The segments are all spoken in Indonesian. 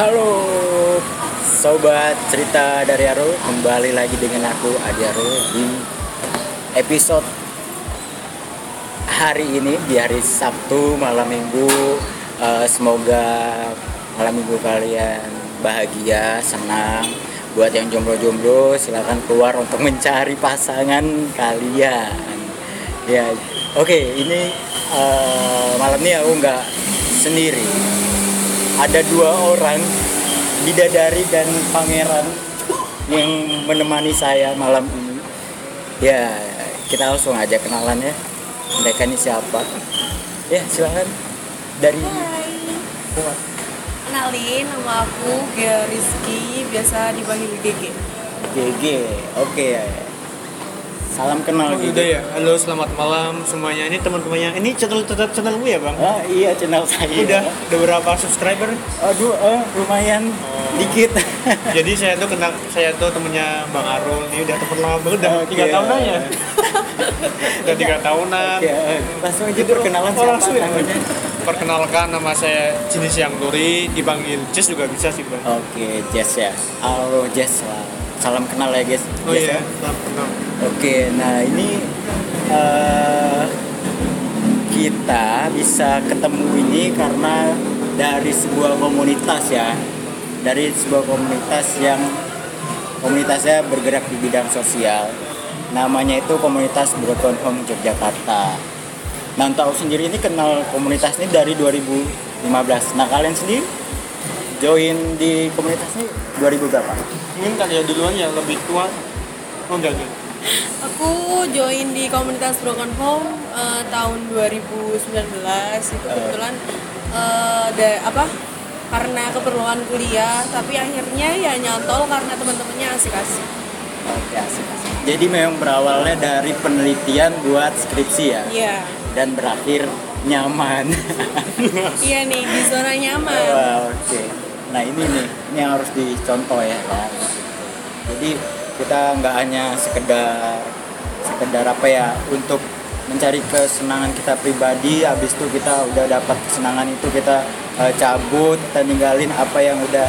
Halo sobat cerita dari Aro kembali lagi dengan aku Adi Aro di episode hari ini di hari Sabtu malam minggu. Eh, semoga malam minggu kalian bahagia senang. Buat yang jomblo-jomblo silahkan keluar untuk mencari pasangan kalian. Ya oke ini eh, malam ini aku nggak sendiri ada dua orang bidadari dan pangeran yang menemani saya malam ini. Ya kita langsung aja kenalan ya. Mereka ini siapa? Ya silakan. Dari Hai. Kenalin nama aku Gia Rizky, biasa dipanggil GG. GG oke salam kenal Oh, gitu udah ya. Halo, selamat malam semuanya. Ini teman-temannya. Ini channel tetap channelmu ya, Bang? ah, iya channel saya Udah, udah berapa subscriber? aduh eh, lumayan dikit Jadi saya tuh kenal, saya tuh temennya Bang Arul. Ini udah temen lama banget, udah tiga tahunan ya. udah tiga tahunan. ya eh, langsung aja Gitu, perkenalan oh, langsung ya? namanya Perkenalkan nama saya jenis yang Nuri, dipanggil Jess juga bisa sih, Bang. oke Jess ya halo Jess salam kenal ya guys Oh iya, ya. salam kenal. Oke, nah ini eh, kita bisa ketemu ini karena dari sebuah komunitas ya, dari sebuah komunitas yang komunitasnya bergerak di bidang sosial. Namanya itu komunitas Broken Home Yogyakarta. Nah, untuk aku sendiri ini kenal komunitas ini dari 2015. Nah, kalian sendiri join di komunitas ini 2000 berapa? Mungkin kalian duluan ya lebih tua. Oh enggak, enggak. Aku join di komunitas Broken Home eh, tahun 2019 itu kebetulan eh, da- apa karena keperluan kuliah tapi akhirnya ya nyantol karena teman-temannya asik-asik. Oke, asik, asik. Jadi memang berawalnya dari penelitian buat skripsi ya, Iya. dan berakhir nyaman. Iya nih di zona nyaman. Wah, oke. Nah ini nih, ini yang harus dicontoh ya. kan. Jadi kita nggak hanya sekedar sekedar apa ya untuk mencari kesenangan kita pribadi, habis itu kita udah dapat kesenangan itu kita eh, cabut, kita ninggalin apa yang udah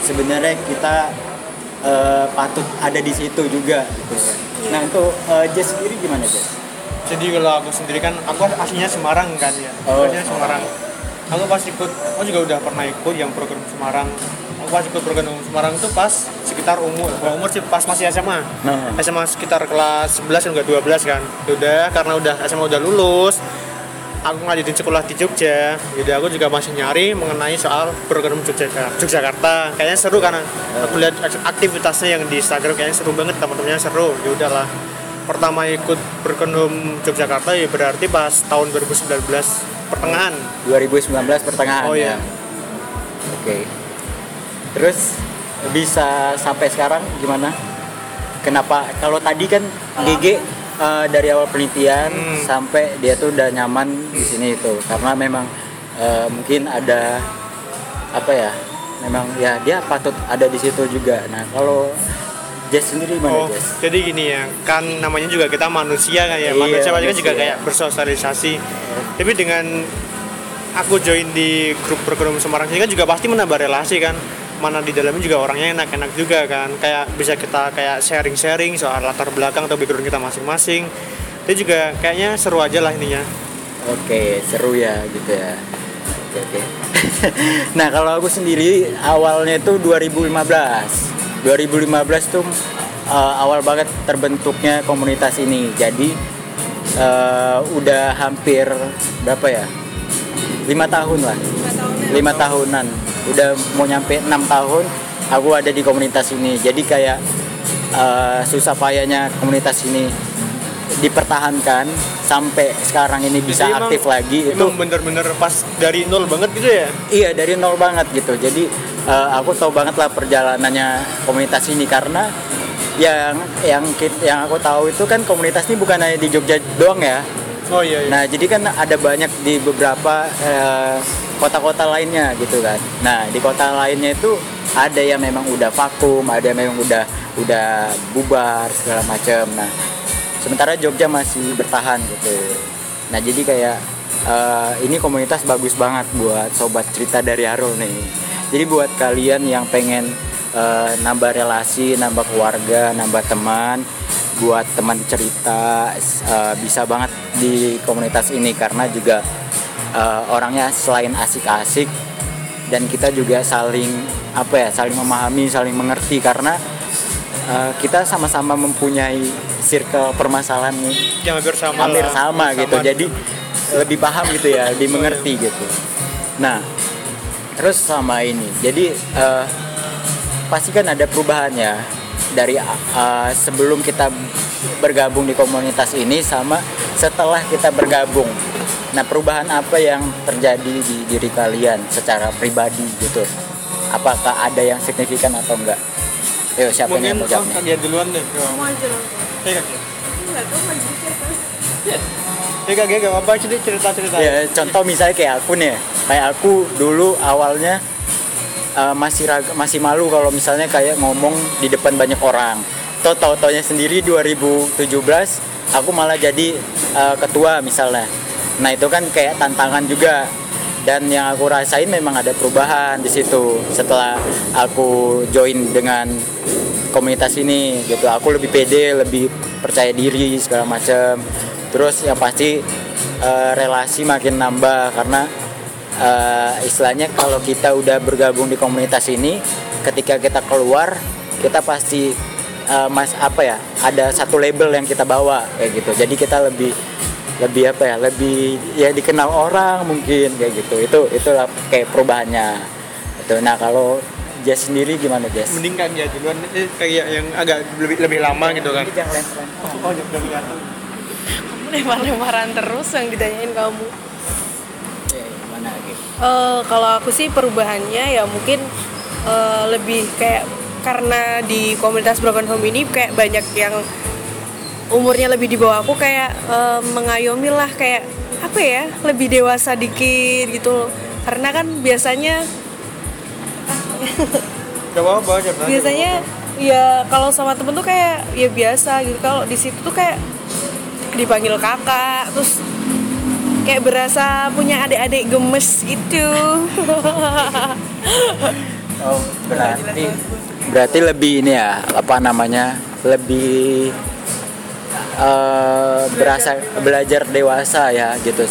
sebenarnya kita eh, patut ada di situ juga gitu. Nah untuk eh, Jess sendiri gimana Jess? Jadi kalau aku sendiri kan, aku aslinya Semarang kan ya. Oh, aslinya Semarang. Aku pas ikut, aku juga udah pernah ikut yang program Semarang. Pas ikut program Semarang itu pas sekitar umur, gua umur sih pas masih SMA. Nah. SMA sekitar kelas 11 enggak 12 kan. Ya Udah karena udah SMA udah lulus, aku ngajutin sekolah di Jogja. Jadi aku juga masih nyari mengenai soal program Jogjakarta. Yogyakarta. Kayaknya seru karena aku lihat aktivitasnya yang di Instagram kayaknya seru banget teman-temannya seru. Ya udahlah. Pertama ikut berkendum Yogyakarta ya berarti pas tahun 2019 pertengahan. 2019 pertengahan Oh, ya. iya. Oke. Terus bisa sampai sekarang gimana? Kenapa? Kalau tadi kan GG eh, dari awal penelitian Hmm. sampai dia tuh udah nyaman di sini itu karena memang eh, mungkin ada apa ya? Memang ya dia patut ada di situ juga. Nah kalau Jess sendiri gimana Oh, Jess? jadi gini ya, kan namanya juga kita manusia kan ya. Iya, manusia kan juga kayak bersosialisasi. Tapi dengan aku join di grup program Semarang ini kan juga pasti menambah relasi kan. Mana di dalamnya juga orangnya enak-enak juga kan. Kayak bisa kita kayak sharing-sharing soal latar belakang atau background kita masing-masing. Itu juga kayaknya seru aja lah ininya. Oke, seru ya gitu ya. Oke, oke. nah, kalau aku sendiri awalnya itu 2015. 2015 tuh uh, awal banget terbentuknya komunitas ini. Jadi uh, udah hampir berapa ya? lima tahun lah, Lima tahunan. lima tahunan. Udah mau nyampe enam tahun, aku ada di komunitas ini. Jadi kayak uh, susah payahnya komunitas ini dipertahankan sampai sekarang ini bisa Jadi emang- aktif lagi itu Emang bener-bener pas dari nol banget gitu ya. iya dari nol banget gitu jadi eh, aku tahu banget lah perjalanannya komunitas ini karena yang yang yang aku tahu itu kan komunitas ini bukan hanya di Jogja doang ya Oh iya iya. nah jadi kan ada banyak di beberapa eh, kota-kota lainnya gitu kan. Nah di kota lainnya itu ada yang memang udah vakum ada yang memang udah udah bubar segala macam nah sementara Jogja masih bertahan gitu. Nah jadi kayak eh, ini komunitas bagus banget buat sobat cerita dari Arul nih. Jadi buat kalian yang pengen eh, nambah relasi nambah keluarga nambah teman buat teman cerita eh, bisa banget di komunitas ini karena juga eh, orangnya selain asik-asik dan kita juga saling apa ya saling memahami saling mengerti karena eh, kita sama-sama mempunyai circle permasalahan yang hampir sama hampir lah. sama gitu. jadi lebih paham gitu ya dimengerti gitu. Nah terus sama ini. Jadi eh, pasti kan ada perubahannya dari eh, sebelum kita bergabung di komunitas ini sama setelah kita bergabung nah perubahan apa yang terjadi di diri kalian secara pribadi gitu apakah ada yang signifikan atau enggak Ayo siapa mungkin yang mau jawab nih? kalian duluan deh Mau aja lah. Iya kak Enggak tahu mau cerita. Iya kak gak apa-apa cerita cerita cerita Ya, contoh misalnya kayak aku nih, kayak aku dulu awalnya uh, masih rag- masih malu kalau misalnya kayak ngomong di depan banyak orang. Toh tau-taunya sendiri 2017 aku malah jadi uh, ketua misalnya. Nah itu kan kayak tantangan juga. Dan yang aku rasain memang ada perubahan di situ setelah aku join dengan komunitas ini gitu. Aku lebih pede, lebih percaya diri segala macam. Terus yang pasti eh, relasi makin nambah karena eh, istilahnya kalau kita udah bergabung di komunitas ini, ketika kita keluar kita pasti eh, mas apa ya ada satu label yang kita bawa kayak gitu. Jadi kita lebih lebih apa ya lebih ya dikenal orang mungkin kayak gitu. Itu itulah kayak perubahannya. Itu. Nah kalau Jess sendiri gimana Jess? mending kan ya duluan eh, kayak yang agak lebih lebih lama gitu kan Jangan lempar. oh udah kelihatan Lempar-lemparan terus yang ditanyain kamu. Ya, gimana gitu? Eh, kalau aku sih perubahannya ya mungkin eh, lebih kayak karena di komunitas broken home ini kayak banyak yang umurnya lebih di bawah aku kayak eh, mengayomi lah kayak apa ya lebih dewasa dikit gitu. Karena kan biasanya gak apa-apa biasanya ya kalau sama temen tuh kayak ya biasa gitu. Kalau di situ tuh kayak dipanggil kakak terus kayak berasa punya adik-adik gemes gitu. Oh, berarti berarti lebih ini ya, apa namanya? Lebih eh, berasa belajar dewasa ya gitu.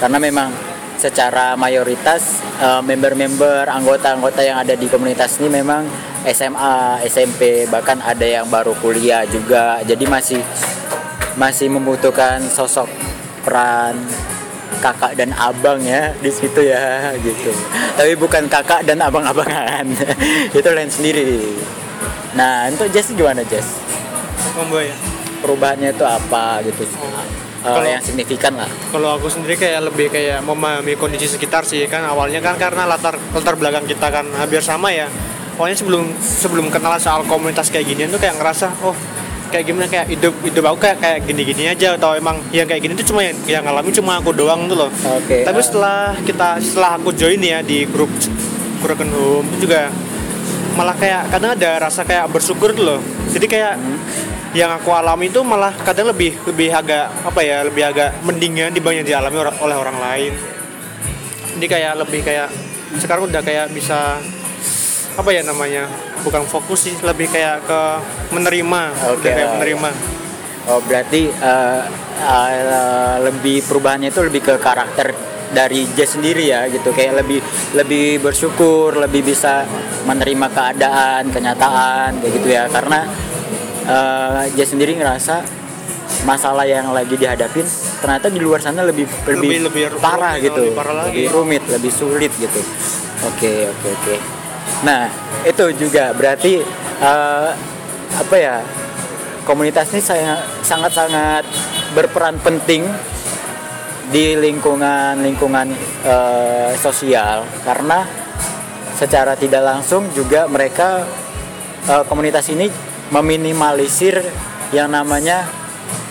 Karena memang secara mayoritas eh, member-member, anggota-anggota yang ada di komunitas ini memang SMA, SMP, bahkan ada yang baru kuliah juga. Jadi masih masih membutuhkan sosok peran kakak dan abang ya di situ ya gitu. Tapi bukan kakak dan abang-abangan. itu lain sendiri. Nah, untuk Jess gimana Jess? combo ya Perubahannya itu apa gitu? Eh, Kalau- yang signifikan lah. kalau aku sendiri kayak lebih kayak memahami kondisi sekitar sih kan awalnya kan karena latar latar belakang kita kan hampir sama ya awalnya sebelum sebelum kenal soal komunitas kayak ginian tuh kayak ngerasa oh kayak gimana kayak hidup hidup aku kayak kayak gini-gini aja atau emang yang kayak gini tuh cuma yang, yang ngalamin cuma aku doang tuh loh Oke. tapi eh, setelah kita setelah aku join ya di grup Broken Home itu juga malah kayak kadang ada rasa kayak bersyukur tuh loh jadi kayak yang aku alami itu malah kadang lebih lebih agak apa ya lebih agak mendingan dibanding dialami ora- oleh orang lain. Jadi kayak lebih kayak sekarang udah kayak bisa apa ya namanya bukan fokus sih lebih kayak ke menerima Udah kayak menerima. Oh berarti eh, eh, lebih perubahannya itu lebih ke karakter dari Jess sendiri ya gitu. Kayak lebih lebih bersyukur lebih bisa menerima keadaan kenyataan kayak gitu ya. Karena eh, Jess sendiri ngerasa masalah yang lagi dihadapin ternyata di luar sana lebih lebih, Lebih- lebih parah rumit, gitu lebih parah lagi. lebih rumit lebih sulit gitu oke oke oke nah itu juga berarti eh, apa ya komunitas ini saya sangat-sangat berperan penting di lingkungan lingkungan eh, sosial karena secara tidak langsung juga mereka eh, komunitas ini meminimalisir yang namanya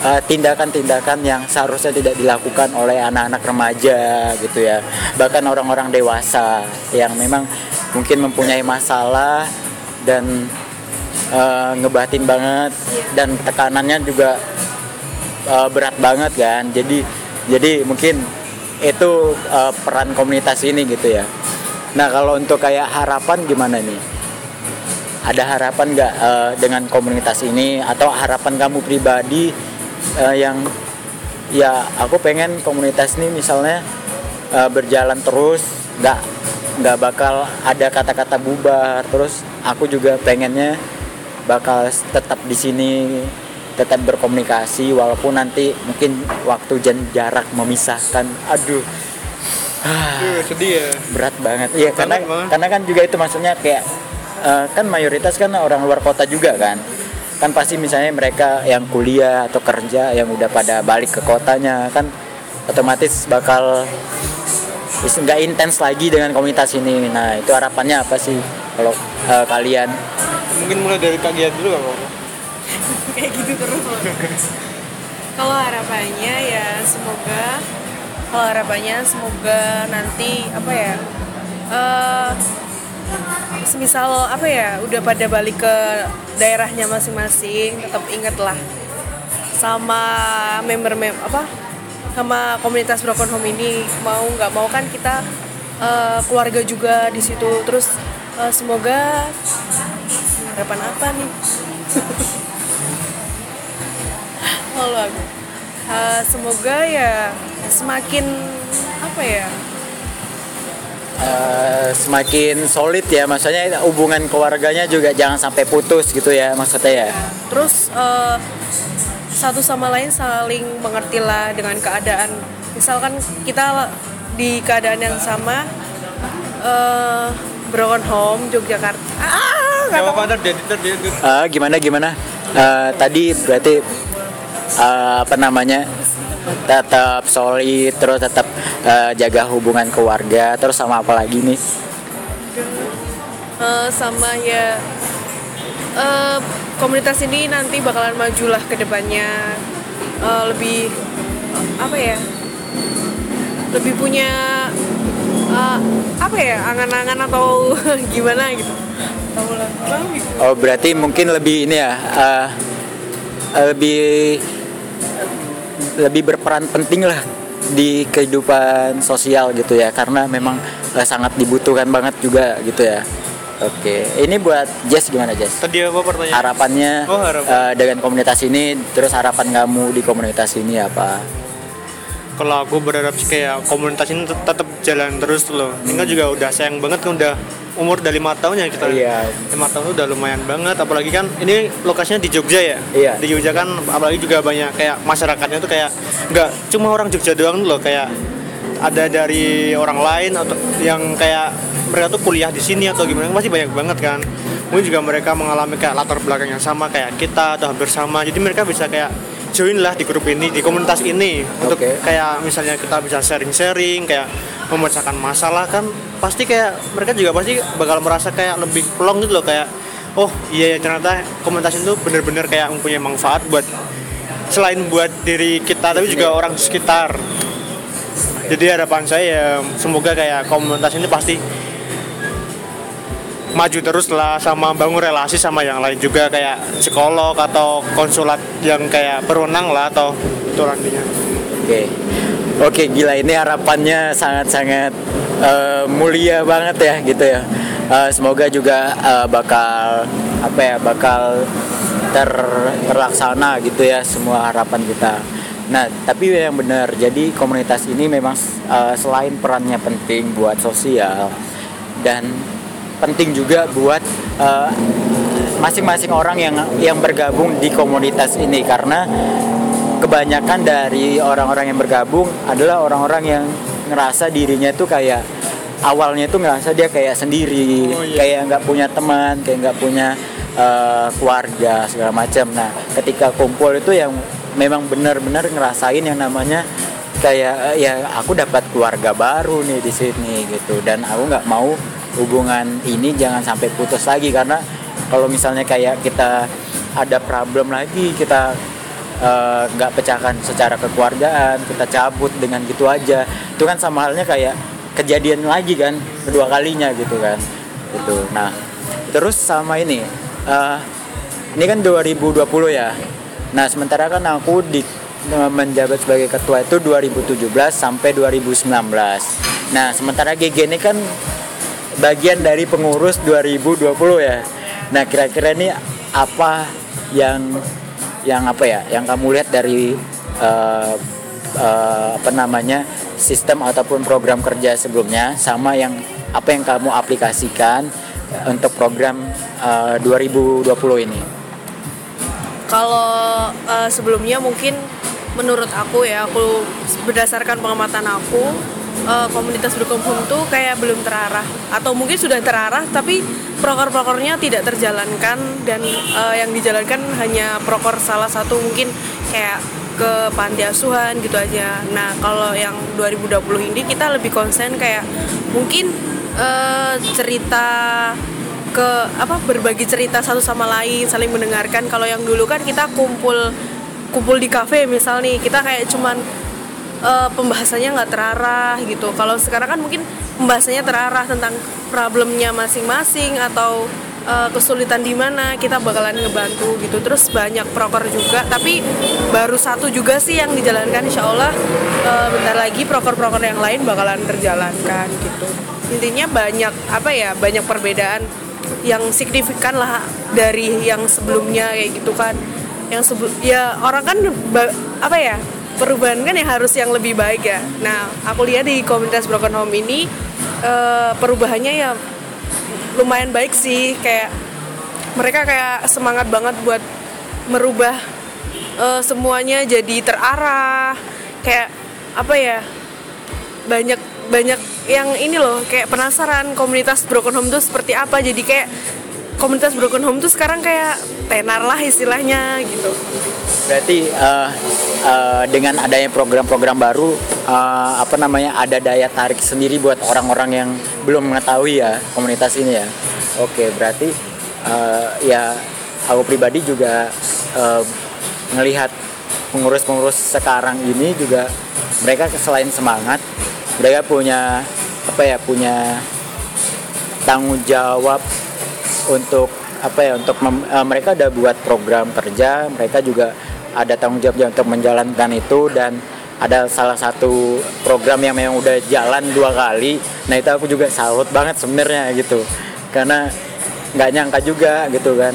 eh, tindakan-tindakan yang seharusnya tidak dilakukan oleh anak-anak remaja gitu ya. Bahkan orang-orang dewasa yang memang mungkin mempunyai masalah dan eh, ngebatin banget dan tekanannya juga eh, berat banget kan. Jadi jadi mungkin itu eh, peran komunitas ini gitu ya. Nah kalau untuk kayak harapan gimana nih? Ada harapan nggak eh, dengan komunitas ini? Atau harapan kamu pribadi eh, yang ya aku pengen komunitas ini misalnya eh, berjalan terus nggak nggak bakal ada kata-kata bubar. Terus aku juga pengennya bakal tetap di sini tetap berkomunikasi walaupun nanti mungkin waktu dan jarak memisahkan. Aduh. Aduh, sedih ya. Berat banget. Iya karena banget. karena kan juga itu maksudnya kayak eh, kan mayoritas kan orang luar kota juga kan. Kan pasti misalnya mereka yang kuliah atau kerja yang udah pada balik ke kotanya kan otomatis bakal nggak intens lagi dengan komunitas ini. Nah itu harapannya apa sih kalau eh, kalian? Mungkin mulai dari Kak Gia dulu nggak apa-apa kayak gitu terus. Kalau harapannya ya semoga kalau harapannya semoga nanti apa ya eh semisal apa ya udah pada balik ke daerahnya masing-masing tetap ingatlah sama member mem apa sama komunitas broken home ini mau nggak mau kan kita eh, keluarga juga di situ. Terus eh, semoga harapan apa nih? Halo aku. Eh, semoga ya semakin apa ya eh, semakin solid ya. Maksudnya hubungan keluarganya juga jangan sampai putus gitu ya maksudnya ya. Terus eh, satu sama lain saling mengerti lah dengan keadaan. Misalkan kita di keadaan yang sama eh broken home Yogyakarta. Ah dia dia- Eh, gimana gimana? Eh, tadi berarti eh, apa namanya tetap solid terus tetap eh, jaga hubungan keluarga. Terus sama apa lagi nih? Eh, sama ya eh, komunitas ini nanti bakalan majulah ke depannya. Eh, lebih apa ya lebih punya eh, apa ya angan-angan atau gimana gitu. Tahu lah. Tahu oh berarti mungkin lebih ini ya eh, lebih lebih berperan penting lah di kehidupan sosial gitu ya karena memang eh, sangat dibutuhkan banget juga gitu ya. Oke ini buat Jess gimana Jess? Tadi apa pertanyaan? Harapannya Oh, harapan. eh, dengan komunitas ini terus harapan kamu di komunitas ini apa kalau aku berharap sih kayak komunitas ini tet- tetap jalan terus loh. Ini kan juga udah sayang banget kan udah umur udah lima tahun ya kita. Iya. lima tahun udah lumayan banget apalagi kan ini lokasinya di Jogja ya. Iya. di Jogja kan apalagi juga banyak kayak masyarakatnya tuh kayak nggak cuma orang Jogja doang loh kayak ada dari orang lain atau yang kayak mereka tuh kuliah di sini atau gimana pasti banyak banget kan. Mungkin juga mereka mengalami kayak latar belakang yang sama kayak kita atau hampir sama. Jadi mereka bisa kayak join lah di grup ini di komunitas ini. Untuk Oke. kayak misalnya kita bisa sharing-sharing kayak memecahkan masalah kan pasti kayak mereka juga pasti bakal merasa kayak lebih plong gitu loh kayak oh iya ya ternyata komunitas itu bener-bener kayak mempunyai manfaat buat selain buat diri kita tapi juga orang sekitar. Jadi harapan saya ya, semoga kayak komunitas ini pasti maju terus lah sama bangun relasi sama yang lain juga kayak psikolog atau konsulat yang kayak berwenang lah atau itu nantinya oke. Oke gila ini harapannya sangat-sangat eh, mulia banget ya gitu ya. Eh, semoga juga eh, bakal apa ya bakal ter terlaksana gitu ya semua harapan kita. Nah tapi yang benar jadi komunitas ini memang eh, selain perannya penting buat sosial dan penting juga buat eh, masing-masing orang yang yang bergabung di komunitas ini. Karena kebanyakan dari orang-orang yang bergabung adalah orang-orang yang ngerasa dirinya itu kayak awalnya itu ngerasa dia kayak sendiri. Oh, iya. kayak nggak punya teman kayak nggak punya eh, keluarga segala macam. Nah ketika kumpul itu yang memang benar-benar ngerasain yang namanya kayak eh, ya aku dapat keluarga baru nih di sini gitu. Dan aku nggak mau hubungan ini jangan sampai putus lagi karena kalau misalnya kayak kita ada problem lagi kita eh, nggak pecahkan secara kekeluargaan kita cabut dengan gitu aja. Itu kan sama halnya kayak kejadian lagi kan kedua kalinya gitu kan gitu. Nah terus sama ini eh, ini kan 2020 ya. Nah sementara kan aku di eh, menjabat sebagai ketua itu 2017 sampai 2019 nah sementara GG ini kan bagian dari pengurus 2020 ya. Nah, kira-kira ini apa yang yang apa ya? Yang kamu lihat dari uh, uh, apa namanya? sistem ataupun program kerja sebelumnya sama yang apa yang kamu aplikasikan untuk program uh, 2020 ini? Kalau uh, sebelumnya mungkin menurut aku ya, aku berdasarkan pengamatan aku uh, komunitas berkumpul tuh kayak belum terarah. Atau mungkin sudah terarah tapi proker-prokernya tidak terjalankan. Dan uh, yang dijalankan hanya proker salah satu mungkin kayak ke panti asuhan gitu aja. Nah kalau yang 2020 ini kita lebih konsen kayak mungkin uh, cerita ke apa berbagi cerita satu sama lain saling mendengarkan. Kalau yang dulu kan kita kumpul kumpul di kafe misal nih kita kayak cuman uh, pembahasannya nggak terarah gitu. Kalau sekarang kan mungkin pembahasannya terarah tentang problemnya masing-masing atau uh, kesulitan di mana kita bakalan ngebantu gitu. Terus banyak proker juga, tapi baru satu juga sih yang dijalankan. Insya Allah uh, bentar lagi proker-proker yang lain bakalan terjalankan gitu. Intinya banyak apa ya banyak perbedaan yang signifikan lah dari yang sebelumnya kayak gitu kan yang sebelum ya orang kan apa ya perubahan kan yang harus yang lebih baik ya. Nah, aku lihat di komunitas Broken Home ini uh, perubahannya ya lumayan baik sih. Kayak mereka kayak semangat banget buat merubah uh, semuanya jadi terarah. Kayak apa ya? Banyak banyak yang ini loh kayak penasaran komunitas Broken Home itu seperti apa. Jadi kayak komunitas Broken Home tuh sekarang kayak tenar lah istilahnya gitu. Berarti uh, uh, dengan adanya program-program baru, uh, apa namanya, ada daya tarik sendiri buat orang-orang yang belum mengetahui ya komunitas ini ya. Oke, berarti uh, ya aku pribadi juga uh, pengurus-pengurus sekarang ini juga mereka selain semangat, mereka punya apa ya, punya tanggung jawab untuk apa ya untuk mem, uh, mereka udah buat program kerja mereka juga ada tanggung jawab untuk menjalankan itu dan ada salah satu program yang memang udah jalan dua kali. Nah itu aku juga salut banget sebenarnya gitu. Karena nggak nyangka juga gitu kan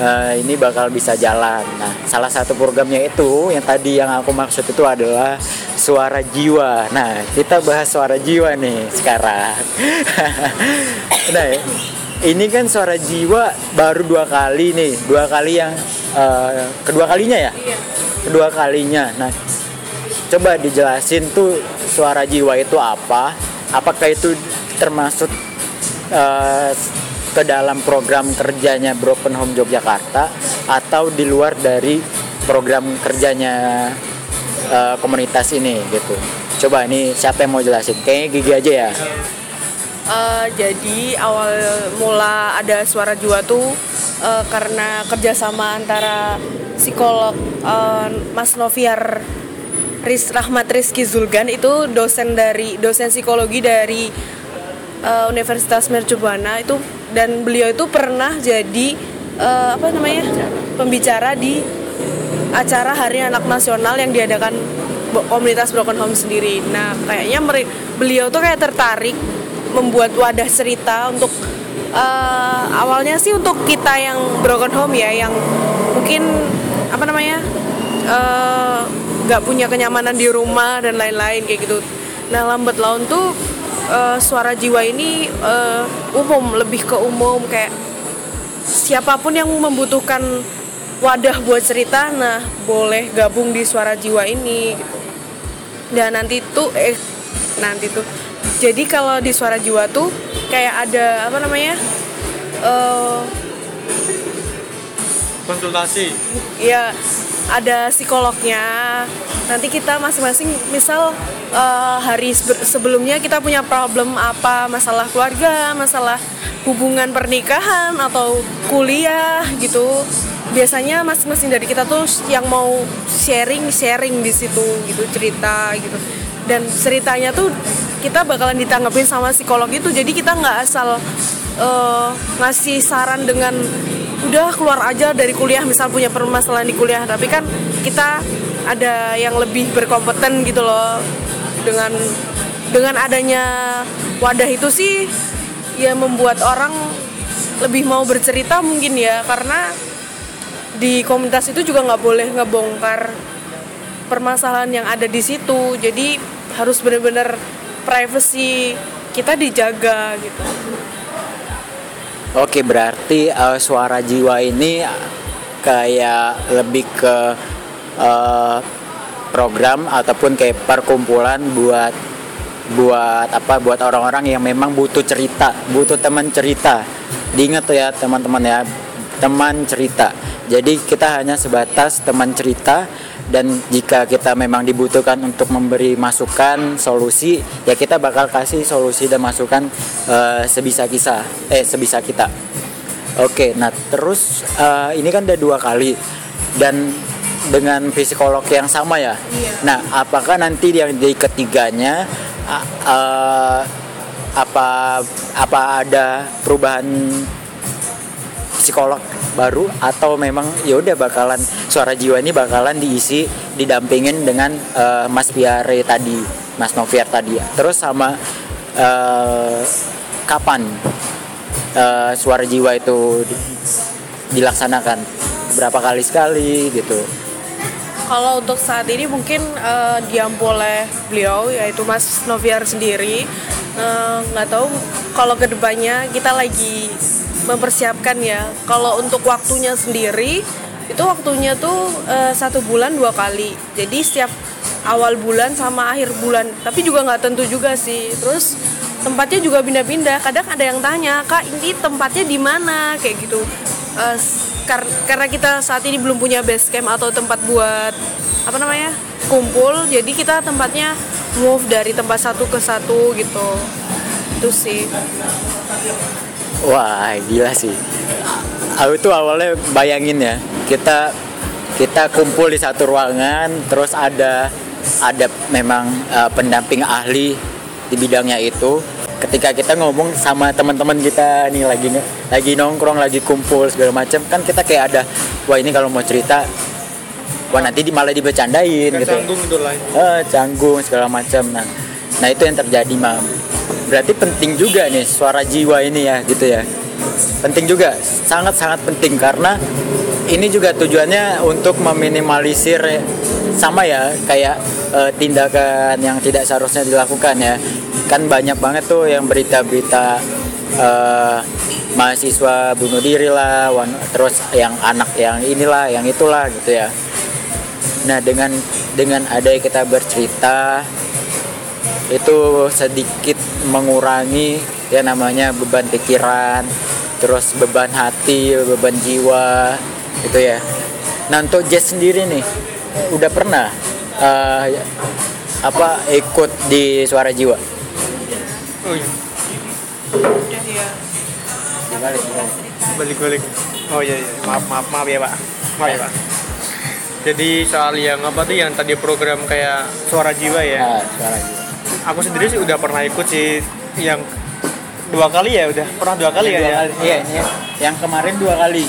uh, ini bakal bisa jalan. Nah salah satu programnya itu yang tadi yang aku maksud itu adalah suara jiwa. Nah kita bahas suara jiwa nih sekarang. Nah ini kan suara jiwa baru dua kali nih. Dua kali yang uh, kedua kalinya ya? Iya. kedua kalinya. Nah coba dijelasin tuh suara jiwa itu apa? Apakah itu termasuk uh, ke dalam program kerjanya Broken Home Yogyakarta? Atau di luar dari program kerjanya uh, komunitas ini gitu? Coba ini siapa yang mau jelasin? Kayaknya gigi aja ya uh, jadi awal mula ada suara jiwa tuh uh, karena kerjasama antara psikolog uh, Mas Noviar Riz Rahmat Rizky Zulgan itu dosen dari dosen psikologi dari uh, Universitas Mercubuana itu dan beliau itu pernah jadi uh, apa namanya pembicara di acara Hari Anak Nasional yang diadakan komunitas Broken Home sendiri. Nah, kayaknya beliau tuh kayak tertarik membuat wadah cerita untuk uh, awalnya sih untuk kita yang broken home ya yang mungkin apa namanya eh, nggak uh, punya kenyamanan di rumah dan lain-lain kayak gitu. Nah lambat laun tuh uh, suara jiwa ini uh, umum lebih ke umum kayak siapa pun yang membutuhkan wadah buat cerita, nah boleh gabung di suara jiwa ini. Gitu. Dan nanti tuh eh nanti tuh jadi kalau di suara jiwa tuh kayak ada apa namanya uh, konsultasi. Ya ada psikolognya. Nanti kita masing-masing misal uh, hari sebelumnya kita punya problem apa? Masalah keluarga masalah hubungan pernikahan atau kuliah gitu. Biasanya masing-masing dari kita tuh yang mau sharing sharing di situ gitu cerita gitu. Dan ceritanya tuh kita bakalan ditanggapin sama psikolog itu. Jadi kita nggak asal uh, ngasih saran dengan udah keluar aja dari kuliah misal punya permasalahan di kuliah. Tapi kan kita ada yang lebih berkompeten gitu loh. Dengan dengan adanya wadah itu sih ya membuat orang lebih mau bercerita mungkin ya. Karena di komunitas itu juga nggak boleh ngebongkar permasalahan yang ada di situ. Jadi harus benar-benar privacy kita dijaga gitu Oke, berarti eh, suara jiwa ini kayak lebih ke eh, program ataupun kayak perkumpulan buat buat apa buat orang-orang yang memang butuh cerita, butuh teman cerita. Diingat ya teman-teman ya, teman cerita. Jadi kita hanya sebatas teman cerita dan jika kita memang dibutuhkan untuk memberi masukan solusi ya kita bakal kasih solusi dan masukan eh, sebisa kita eh sebisa kita. Oke nah terus eh, ini kan udah dua kali. Dan dengan psikolog yang sama ya? Iya. nah apakah nanti yang di ketiganya eh, apa apa ada perubahan psikolog baru atau memang ya udah bakalan suara jiwa ini bakalan diisi didampingin dengan eh, Mas Piare tadi, Mas Noviar tadi. Terus sama eh, kapan eh, suara jiwa itu di- dilaksanakan? Berapa kali sekali gitu? Kalau untuk saat ini mungkin eh, diampu oleh beliau yaitu Mas Noviar sendiri. Eh, Nggak tahu kalau ke depannya kita lagi mempersiapkan ya. Kalau untuk waktunya sendiri itu waktunya tuh eh, satu bulan dua kali. Jadi setiap awal bulan sama akhir bulan. Tapi juga nggak tentu juga sih. Terus tempatnya juga pindah-pindah. Kadang ada yang tanya, kak ini tempatnya di mana kayak gitu. Kar- karena kita saat ini belum punya base camp atau tempat buat apa namanya kumpul jadi kita tempatnya move dari tempat satu ke satu gitu itu sih Wah gila sih. Aku tuh awalnya bayangin ya kita kita kumpul di satu ruangan terus ada ada memang eh, pendamping ahli di bidangnya itu. Ketika kita ngomong sama teman-teman kita nih lagi lagi nongkrong lagi kumpul segala macam kan kita kayak ada wah ini kalau mau cerita wah nanti di, malah dibecandain gitu. canggung gitu lah Eh, canggung segala macam. Nah nah itu yang terjadi mam. Berarti penting juga nih suara jiwa ini ya gitu ya. Penting juga sangat sangat penting karena ini juga tujuannya untuk meminimalisir sama ya kayak eh, tindakan yang tidak seharusnya dilakukan ya. Kan banyak banget tuh yang berita-berita eh, mahasiswa bunuh diri lah terus yang anak yang inilah yang itulah gitu ya Nah dengan dengan ada kita bercerita itu sedikit mengurangi ya namanya beban pikiran, terus beban hati, beban jiwa gitu ya. Nah untuk Jess sendiri nih udah pernah eh, apa ikut di suara jiwa? oh iya. Udah ya balik balik oh iya iya. Maaf maaf maaf ya pak. Maaf ya pak jadi soal yang apa tuh yang tadi program kayak suara jiwa ya Nah, suara jiwa. aku sendiri sih udah pernah ikut sih yang dua kali ya udah pernah dua kali Yang ya, dua ya? kali. Iya, ini yang kemarin dua kali.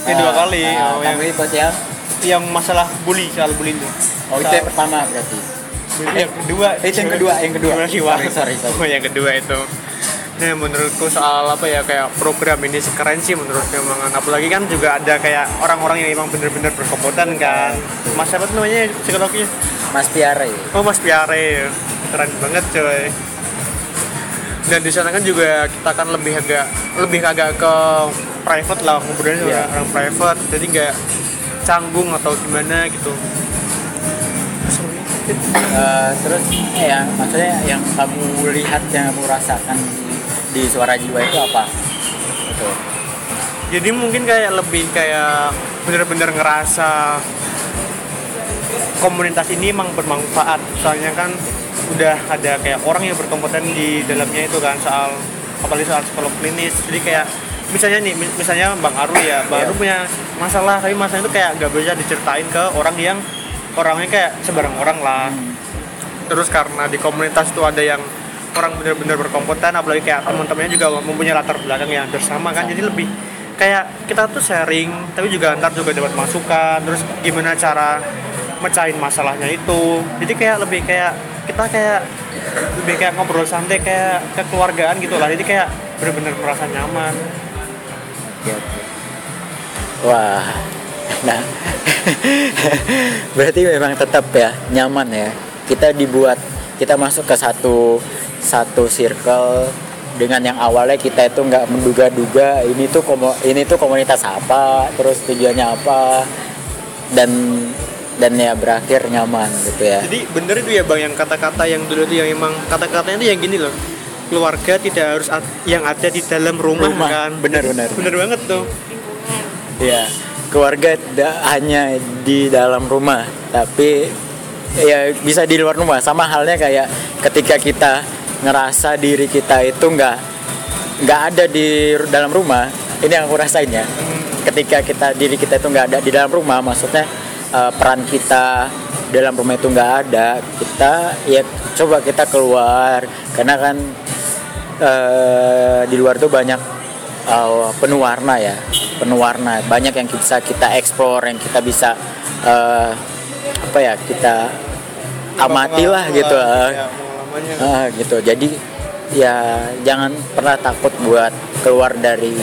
Ini dua kali. Nah, Oh, yang- ikut yang yang masalah bully soal bully itu Oh itu yang pertama berarti. yang kedua Itu yang kedua, yang kedua. Sorry, sorry, sorry. Oh, yang kedua itu Nah, menurutku soal apa ya kayak program ini sih keren sih menurut memang apalagi kan juga ada kayak orang-orang yang emang bener-bener berkompeten kan. Mas siapa tuh namanya? Psikologinya Mas Piare. oh mas Piare keren banget coy. Dan di sana kan juga kita kan lebih agak lebih agak ke private lah juga Iya. orang private. Jadi nggak canggung atau gimana gitu. Eh, terus ya maksudnya yang kamu lihat yang kamu rasakan di, suara jiwa itu apa? Gitu. jadi mungkin kayak lebih kayak bener-bener ngerasa komunitas ini emang bermanfaat soalnya kan udah ada kayak orang yang berkompeten di dalamnya itu kan soal apalagi soal psikolog klinis jadi kayak misalnya nih mis- misalnya bang Aru ya bang Iya. Aru punya masalah tapi masalah itu kayak nggak bisa diceritain ke orang yang orangnya kayak sebarang orang lah terus karena di komunitas itu ada yang orang benar-benar berkompeten apalagi kayak teman-temannya juga mempunyai latar belakang yang hampir sama kan. Jadi lebih kayak kita tuh sharing tapi juga ntar juga dapat masukan terus gimana cara mecahin masalahnya itu. Jadi kayak lebih kayak kita kayak lebih kayak ngobrol santai kayak kekeluargaan gitu lah. Jadi kayak bener-bener merasa nyaman. Wah, nah. Berarti memang tetap ya nyaman ya. Kita dibuat kita masuk ke satu satu circle dengan yang awalnya kita itu nggak menduga-duga ini tuh komo, ini tuh komunitas apa, terus tujuannya apa dan dan ya berakhir nyaman gitu ya. jadi bener itu ya bang yang kata-kata yang dulu itu yang emang kata-katanya itu yang gini loh keluarga tidak harus yang ada di dalam rumah, Rumah. kan Bener, bener. bener banget tuh Ya, keluarga tidak hanya di dalam rumah, tapi ya bisa di luar rumah. Sama halnya kayak ketika kita ngerasa diri kita itu nggak nggak ada di dalam rumah. Ini yang aku rasain ya. Ketika kita diri kita itu nggak ada di dalam rumah, maksudnya eh, peran kita dalam rumah itu nggak ada. Kita ya coba kita keluar, karena kan eh, di luar tuh banyak uh, penuh warna ya penuh warna banyak yang bisa kita explore yang kita bisa uh, apa ya kita amati lah gitu uh, ya, pengalamannya. uh, gitu. Jadi ya jangan pernah takut buat keluar dari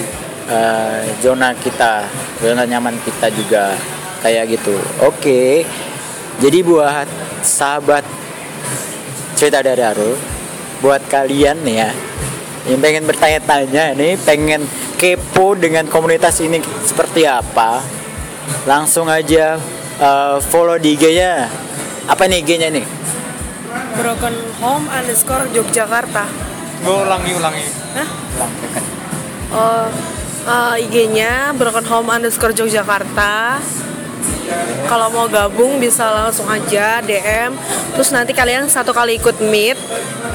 uh, zona kita zona nyaman kita juga. Kayak gitu. Oke. Jadi buat sahabat cerita dari Arul buat kalian nih ya yang pengen bertanya-tanya nih pengen kepo dengan komunitas ini seperti apa langsung aja uh, follow di IG-nya. Apa nih IG-nya nih broken home underscore Yogyakarta. Gue ulangi ulangi. Hah? Oh, eh, IG-nya broken home underscore Yogyakarta. Kalau mau gabung bisa langsung aja DM terus nanti kalian satu kali ikut meet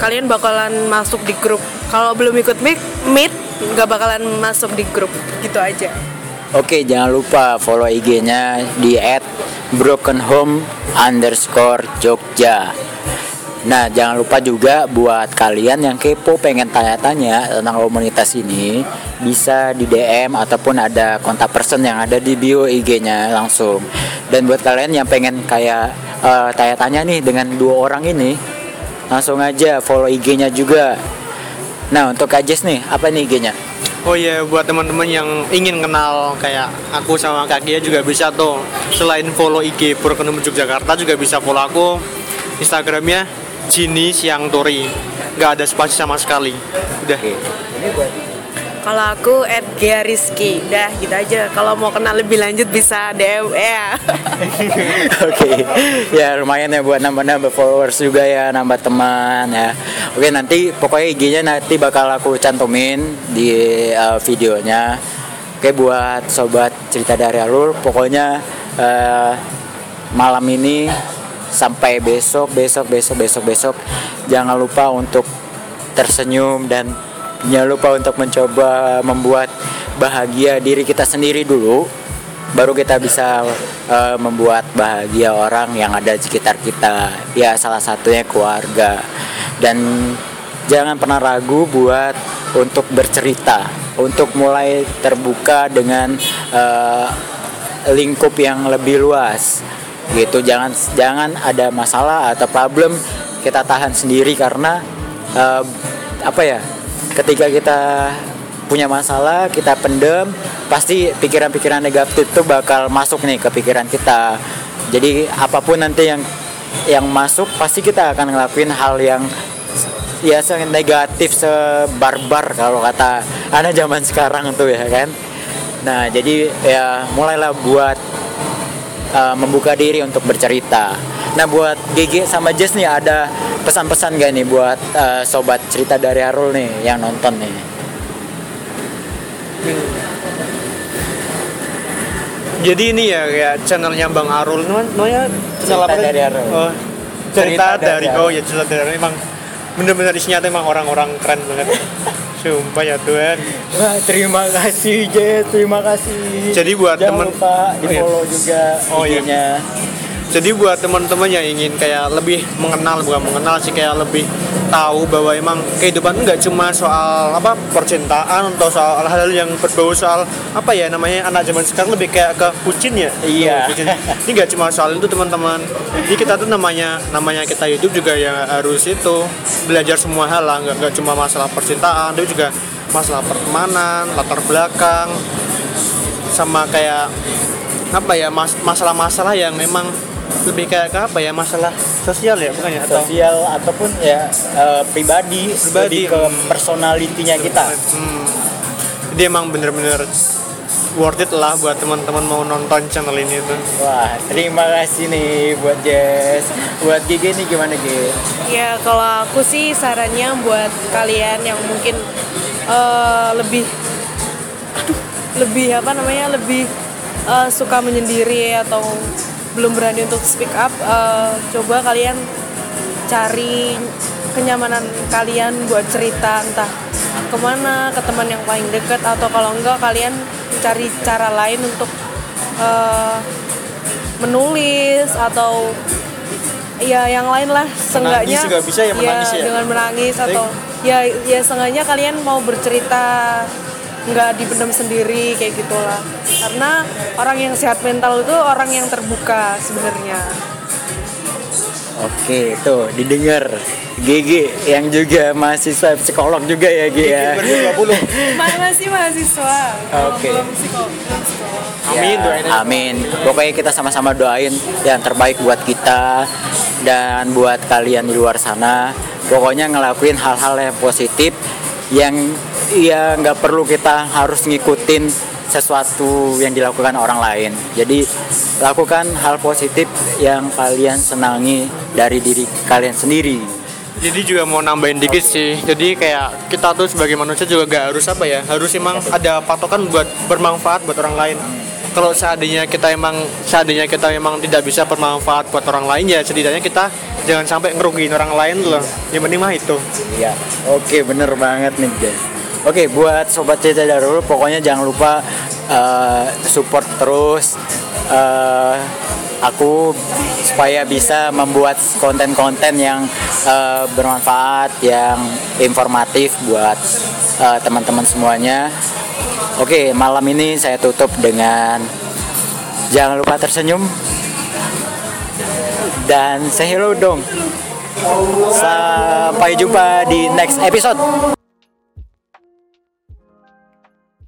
kalian bakalan masuk di grup. Kalau belum ikut meet meet nggak bakalan masuk di grup. Gitu aja. Oke, jangan lupa follow IG-nya di @brokenhome underscore Jogja. Nah, jangan lupa juga buat kalian yang kepo pengen tanya-tanya tentang komunitas ini bisa di DM ataupun ada kontak person yang ada di bio IG-nya langsung. Dan buat kalian yang pengen kayak eh, tanya-tanya nih dengan dua orang ini, langsung aja follow IG-nya juga. Nah, untuk Kajes nih, apa nih IG-nya? Oh iya, buat teman-teman yang ingin kenal kayak aku sama Kak Gia juga bisa tuh. Selain follow IG Broken Yogyakarta juga bisa follow aku Instagramnya Jini Siang Tori. Gak ada spasi sama sekali. Udah. Oke. Ini buat kalau aku at Gia Rizky udah gitu aja kalau mau kenal lebih lanjut bisa DM ya Oke, ya lumayan ya buat nambah-nambah followers juga ya, nambah teman ya. Oke nanti pokoknya IG-nya nanti bakal aku cantumin di uh, videonya. Oke buat sobat cerita dari Alur, pokoknya uh, malam ini sampai besok, besok, besok, besok, besok, jangan lupa untuk tersenyum dan jangan lupa untuk mencoba membuat bahagia diri kita sendiri dulu. Baru kita bisa eh, membuat bahagia orang yang ada di sekitar kita. Ya salah satunya keluarga. Dan jangan pernah ragu buat untuk bercerita. Untuk mulai terbuka dengan eh, lingkup yang lebih luas gitu. Jangan jangan ada masalah atau problem kita tahan sendiri karena eh, apa ya ketika kita punya masalah kita pendem pasti pikiran-pikiran negatif itu bakal masuk nih ke pikiran kita. Jadi apa pun nanti yang yang masuk pasti kita akan ngelakuin hal yang ya sangat negatif sebarbar kalau kata anak zaman sekarang tuh ya kan. Nah jadi ya mulailah buat uh, membuka diri untuk bercerita nah buat GG sama Jess nih ada pesan-pesan gak nih buat uh, sobat cerita dari Arul nih yang nonton nih Jadi ini ya kayak channelnya Bang Arul Nama- namanya Cerita apa dari Arul. Oh, cerita, Cerita dari dari Arul. oh ya cerita dari Arul. emang bener-bener isinya tuh emang orang-orang keren banget. Sumpah ya Tuhan. Wah, terima kasih Jess, terima kasih. Jadi buat Jangan temen- lupa di Oh, iya. follow juga Oh, iya. Jadi buat teman-teman yang ingin kayak lebih mengenal bukan mengenal sih kayak lebih tahu bahwa emang kehidupan nggak cuma soal apa percintaan atau soal hal-hal yang berbau soal apa ya namanya anak zaman sekarang lebih kayak ke bucin ya? Iya. Oh, ini nggak cuma soal itu teman-teman. Jadi kita tuh namanya namanya kita hidup juga ya harus itu belajar semua hal lah. Nggak nggak cuma masalah percintaan tapi juga masalah pertemanan latar belakang sama kayak apa ya mas- masalah-masalah yang memang lebih kayak ke apa ya masalah sosial ya bukan ya atau sosial ataupun ya eh, pribadi, Pribadi, lebih ke hmm. personalitinya kita. Hmm. Jadi emang bener-bener worth it lah buat teman-teman mau nonton channel ini tuh. Wah, terima kasih nih buat Jess. Buat Gigi nih gimana Gigi? Ya kalau aku sih sarannya buat kalian yang mungkin eh, lebih aduh, lebih apa namanya lebih eh, suka menyendiri atau belum berani untuk speak up eh, coba kalian cari kenyamanan kalian buat cerita entah ke mana ke teman yang paling dekat atau kalau enggak kalian cari cara lain untuk eh, menulis atau ya yang lain lah seenggaknya juga bisa ya, menangis ya? dengan menangis atau ya ya seenggaknya kalian mau bercerita nggak dipendam sendiri kayak gitulah karena orang yang sehat mental itu orang yang terbuka sebenarnya Oke, tuh didengar. Gigi yang juga mahasiswa psikolog juga ya Gigi ya. 2020. Ma- masih mahasiswa Oke. belum psiko- belum psikolog. Amin, Ya, doain. Amin. Pokoknya kita sama-sama doain yang terbaik buat kita dan buat kalian di luar sana. Pokoknya ngelakuin hal-hal yang positif yang ya nggak perlu kita harus ngikutin sesuatu yang dilakukan orang lain. Jadi lakukan hal positif yang kalian senangi dari diri kalian sendiri. Jadi juga mau nambahin dikit sih. Jadi kayak kita tuh sebagai manusia juga gak harus apa ya, harus emang ada patokan buat bermanfaat buat orang lain. Kalau seandainya kita emang seandainya kita emang tidak bisa bermanfaat buat orang lain ya setidaknya kita jangan sampai ngerugiin orang lain loh. Yang penting mah itu. Iya, oke bener banget nih Jen. Oke, buat sobat Cica dulu, pokoknya jangan lupa eh, support terus eh, aku supaya bisa membuat konten-konten yang eh, bermanfaat, yang informatif buat eh, teman-teman semuanya. Oke, malam ini saya tutup dengan jangan lupa tersenyum dan say dong. Sampai jumpa di next episode.